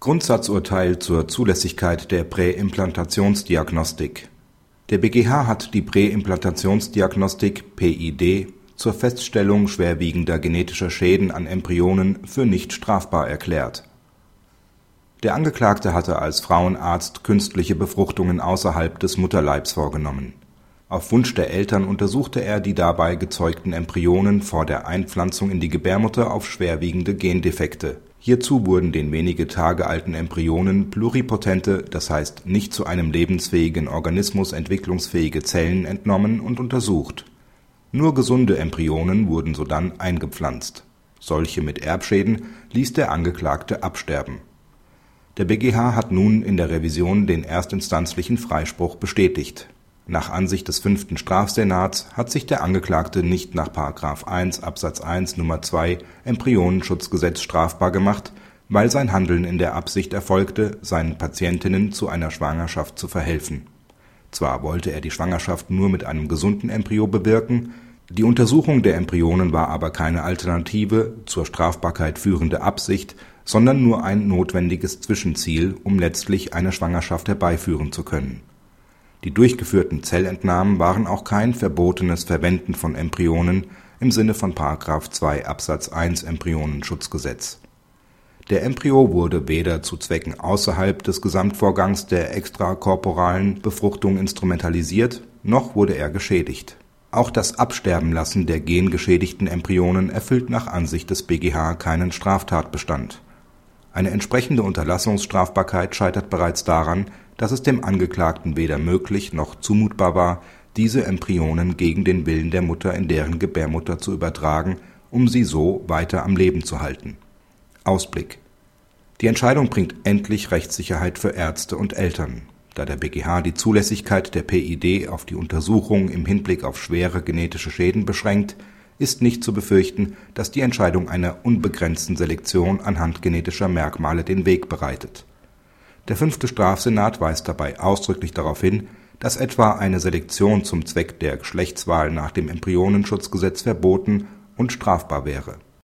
Grundsatzurteil zur Zulässigkeit der Präimplantationsdiagnostik Der BgH hat die Präimplantationsdiagnostik (PID) zur Feststellung schwerwiegender genetischer Schäden an Embryonen für nicht strafbar erklärt. Der Angeklagte hatte als Frauenarzt künstliche Befruchtungen außerhalb des Mutterleibs vorgenommen. Auf Wunsch der Eltern untersuchte er die dabei gezeugten Embryonen vor der Einpflanzung in die Gebärmutter auf schwerwiegende Gendefekte Hierzu wurden den wenige Tage alten Embryonen pluripotente, das heißt nicht zu einem lebensfähigen Organismus entwicklungsfähige Zellen entnommen und untersucht. Nur gesunde Embryonen wurden sodann eingepflanzt. Solche mit Erbschäden ließ der Angeklagte absterben. Der BgH hat nun in der Revision den erstinstanzlichen Freispruch bestätigt nach Ansicht des fünften Strafsenats hat sich der Angeklagte nicht nach § 1 Absatz 1 Nr. 2 Embryonenschutzgesetz strafbar gemacht, weil sein Handeln in der Absicht erfolgte, seinen Patientinnen zu einer Schwangerschaft zu verhelfen. Zwar wollte er die Schwangerschaft nur mit einem gesunden Embryo bewirken, die Untersuchung der Embryonen war aber keine alternative, zur Strafbarkeit führende Absicht, sondern nur ein notwendiges Zwischenziel, um letztlich eine Schwangerschaft herbeiführen zu können die durchgeführten Zellentnahmen waren auch kein verbotenes Verwenden von Embryonen im Sinne von § 2 Absatz 1 Embryonenschutzgesetz. Der Embryo wurde weder zu Zwecken außerhalb des Gesamtvorgangs der extrakorporalen Befruchtung instrumentalisiert, noch wurde er geschädigt. Auch das Absterbenlassen der gengeschädigten Embryonen erfüllt nach Ansicht des BgH keinen Straftatbestand. Eine entsprechende Unterlassungsstrafbarkeit scheitert bereits daran dass es dem Angeklagten weder möglich noch zumutbar war, diese Embryonen gegen den Willen der Mutter in deren Gebärmutter zu übertragen, um sie so weiter am Leben zu halten. Ausblick Die Entscheidung bringt endlich Rechtssicherheit für Ärzte und Eltern. Da der BgH die Zulässigkeit der PID auf die Untersuchung im Hinblick auf schwere genetische Schäden beschränkt, ist nicht zu befürchten, dass die Entscheidung einer unbegrenzten Selektion anhand genetischer Merkmale den Weg bereitet der fünfte Strafsenat weist dabei ausdrücklich darauf hin, dass etwa eine Selektion zum Zweck der Geschlechtswahl nach dem Embryonenschutzgesetz verboten und strafbar wäre